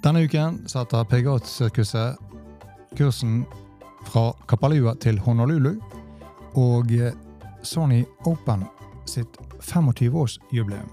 Denne uken setter PGA-sirkuset kursen fra Kapalua til Honolulu. Og Sony Open sitt 25-årsjubileum.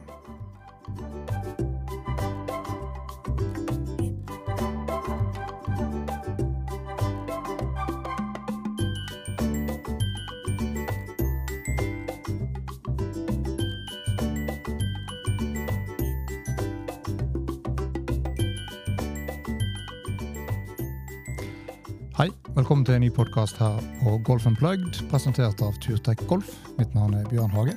Velkommen til en ny podkast her på Golf Unplugged, presentert av Turtek Golf. Mitt navn er Bjørn Hage.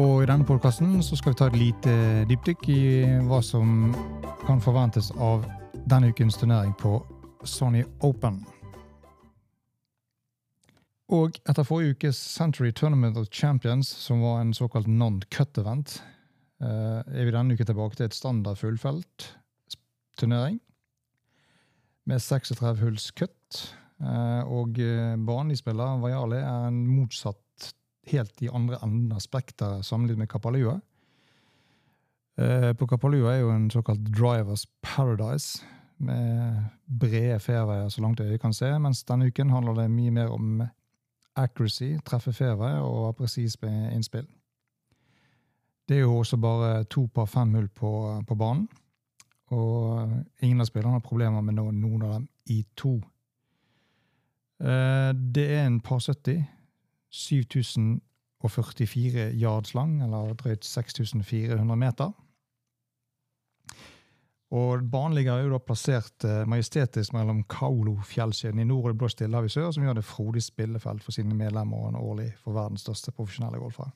Og I denne podkasten skal vi ta et lite dypdykk i hva som kan forventes av denne ukens turnering på Sony Open. Og etter forrige ukes Century Tournament of Champions, som var en såkalt non-cut-event, eh, er vi denne uken tilbake til et standard fullfelt turnering med 36 hulls kutt. Eh, og eh, banen de spiller, Vajali, er en motsatt helt i andre enden av spekteret sammenlignet med Kapalua. Eh, på Kapalua er jo en såkalt drivers paradise, med brede fairwayer så langt øyet kan se, mens denne uken handler det mye mer om accuracy, treffe fairway og være presis med innspill. Det er jo også bare to par fem hull på, på banen. Og ingen av spillerne har problemer med noen, av dem i to. Det er en par 70. 7044 yards lang, eller drøyt 6400 meter. Og Banen ligger jo da plassert majestetisk mellom Kaolo-fjellkjeden i nord og det blå Stillehavet i sør, som gjør det frodig spillefelt for sine medlemmer og en årlig for verdens største profesjonelle golfere.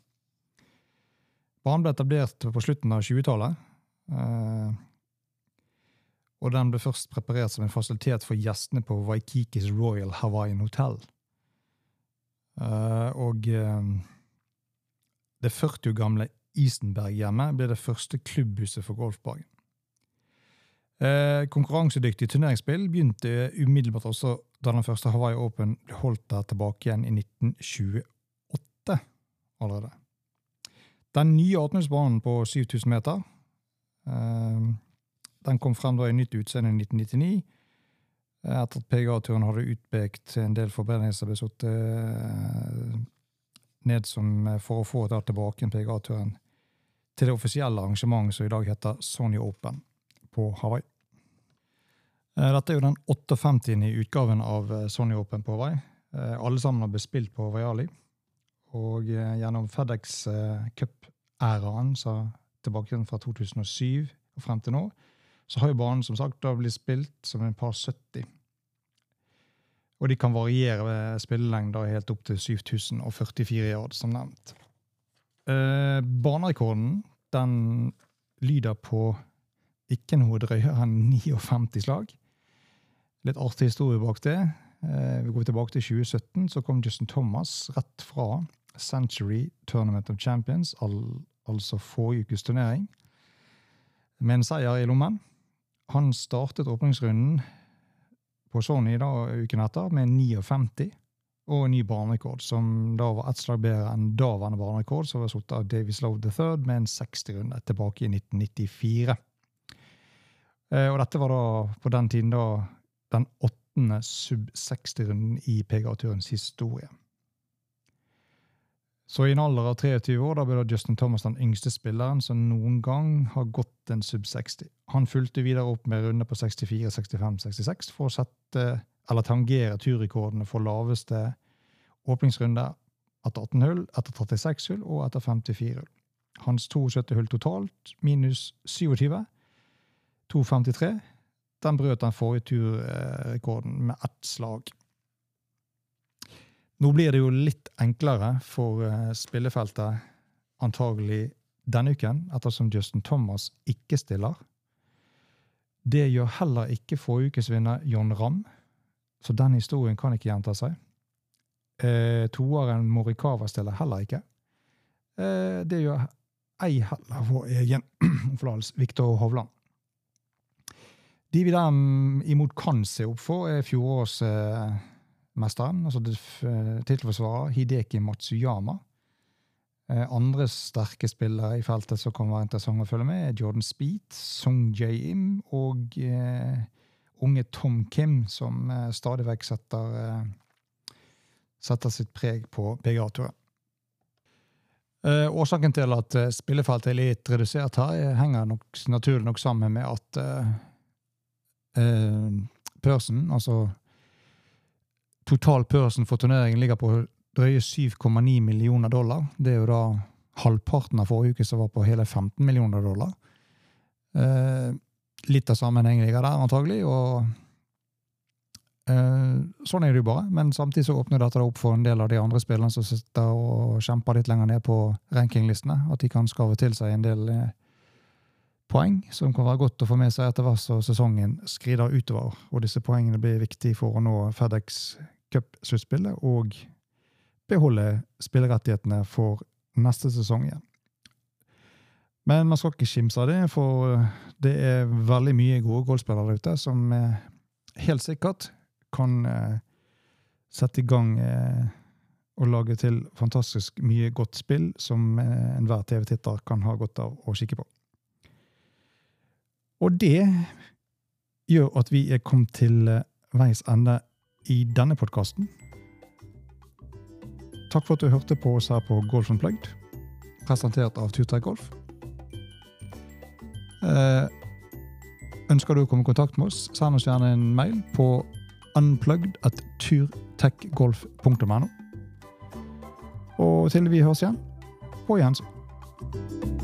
Banen ble etablert på slutten av 20-tallet og den ble først preparert som en fasilitet for gjestene på Waikikis Royal Hawaiian Hotel. Uh, og uh, det 40 år gamle Isenberg-hjemmet ble det første klubbhuset for golfbagen. Uh, konkurransedyktig turneringsspill begynte umiddelbart også da den første Hawaii Open ble holdt der tilbake igjen i 1928 allerede. Den nye åpningsbanen på 7000 meter den kom frem da i nytt utseende i 1999, etter at PGA-turen hadde utpekt en del ble satt ned som for å få da tilbake PGA-turen til det offisielle arrangementet som i dag heter Sony Open på Hawaii. Dette er jo den 58. utgaven av Sony Open på Hawaii. Alle sammen har blitt spilt på Vaiali. Og gjennom FedEx Cup-æraen, tilbake fra 2007 og frem til nå, så har jo banen som sagt da blitt spilt som en par 70. Og de kan variere ved spillelengder helt opp til 7044 yard, som nevnt. Eh, banerekorden den lyder på ikke noe drøyere enn 59 slag. Litt artig historie bak det. Eh, vi går tilbake til 2017, så kom Justin Thomas rett fra Century Tournament of Champions, al altså forrige ukes turnering, med en seier i lommen. Han startet åpningsrunden på Sony da, uken etter med 59 og ny banerekord, som da var ett slag bedre enn daværende banerekord, som var satt av Davies Love III med en 60-runde tilbake i 1994. Eh, og dette var da på den tiden da den åttende sub-60-runden i PGA-turens historie. Så i en alder av 23 år da ble da Justin Thomas den yngste spilleren som noen gang har gått en sub 60. Han fulgte videre opp med runder på 64, 65, 66 for å sette, eller tangere turrekordene for laveste åpningsrunde etter 18 hull, etter 36 hull og etter 54 hull. Hans 72 hull totalt, minus 27, 2,53, den brøt den forrige turrekorden med ett slag. Nå blir det jo litt enklere for spillefeltet antagelig denne uken, ettersom Justin Thomas ikke stiller. Det gjør heller ikke forrige ukes vinner John Ramm, så den historien kan ikke gjenta seg. Eh, toeren Morikawa stiller heller ikke. Eh, det gjør ei heller vår egen Viktor Hovland. De vi derimot kan se opp for, er fjorårets eh, altså tittelforsvarer Hideki Matsuyama. Eh, andre sterke spillere i feltet som kan være interessant å følge med, er Jordan Speed, Sung Jae-im og eh, unge Tom Kim, som eh, stadig vekk setter, eh, setter sitt preg på PGA-turen. Eh, årsaken til at eh, spillefeltet er litt redusert her, henger nok, naturlig nok sammen med at Børsen, altså total pørsen for turneringen ligger på drøye 7,9 millioner dollar. Det er jo da halvparten av forrige uke som var på hele 15 millioner dollar. Eh, litt av sammenhengen ligger der, antagelig, og eh, sånn er det jo bare. Men samtidig så åpner dette opp for en del av de andre spillerne som sitter og kjemper litt lenger ned på rankinglistene, at de kan skave til seg en del eh, poeng, som kan være godt å få med seg etter hvert som sesongen skrider utover. Og disse poengene blir viktige for å nå FedEx Cup-sluttspillet og beholde spillerettighetene for neste sesong igjen. Men man skal ikke kimse av det, for det er veldig mye gode golfspillere der ute som helt sikkert kan eh, sette i gang eh, og lage til fantastisk mye godt spill som eh, enhver TV-titter kan ha godt av å kikke på. Og det gjør at vi er kommet til eh, veis ende i denne podkasten. Takk for at du hørte på oss her på Golf Unplugged, presentert av Turtreik Golf. Eh, ønsker du å komme i kontakt med oss, send oss gjerne en mail på unplugged.turtechgolf.no. Og til vi høres igjen, på gjensyn.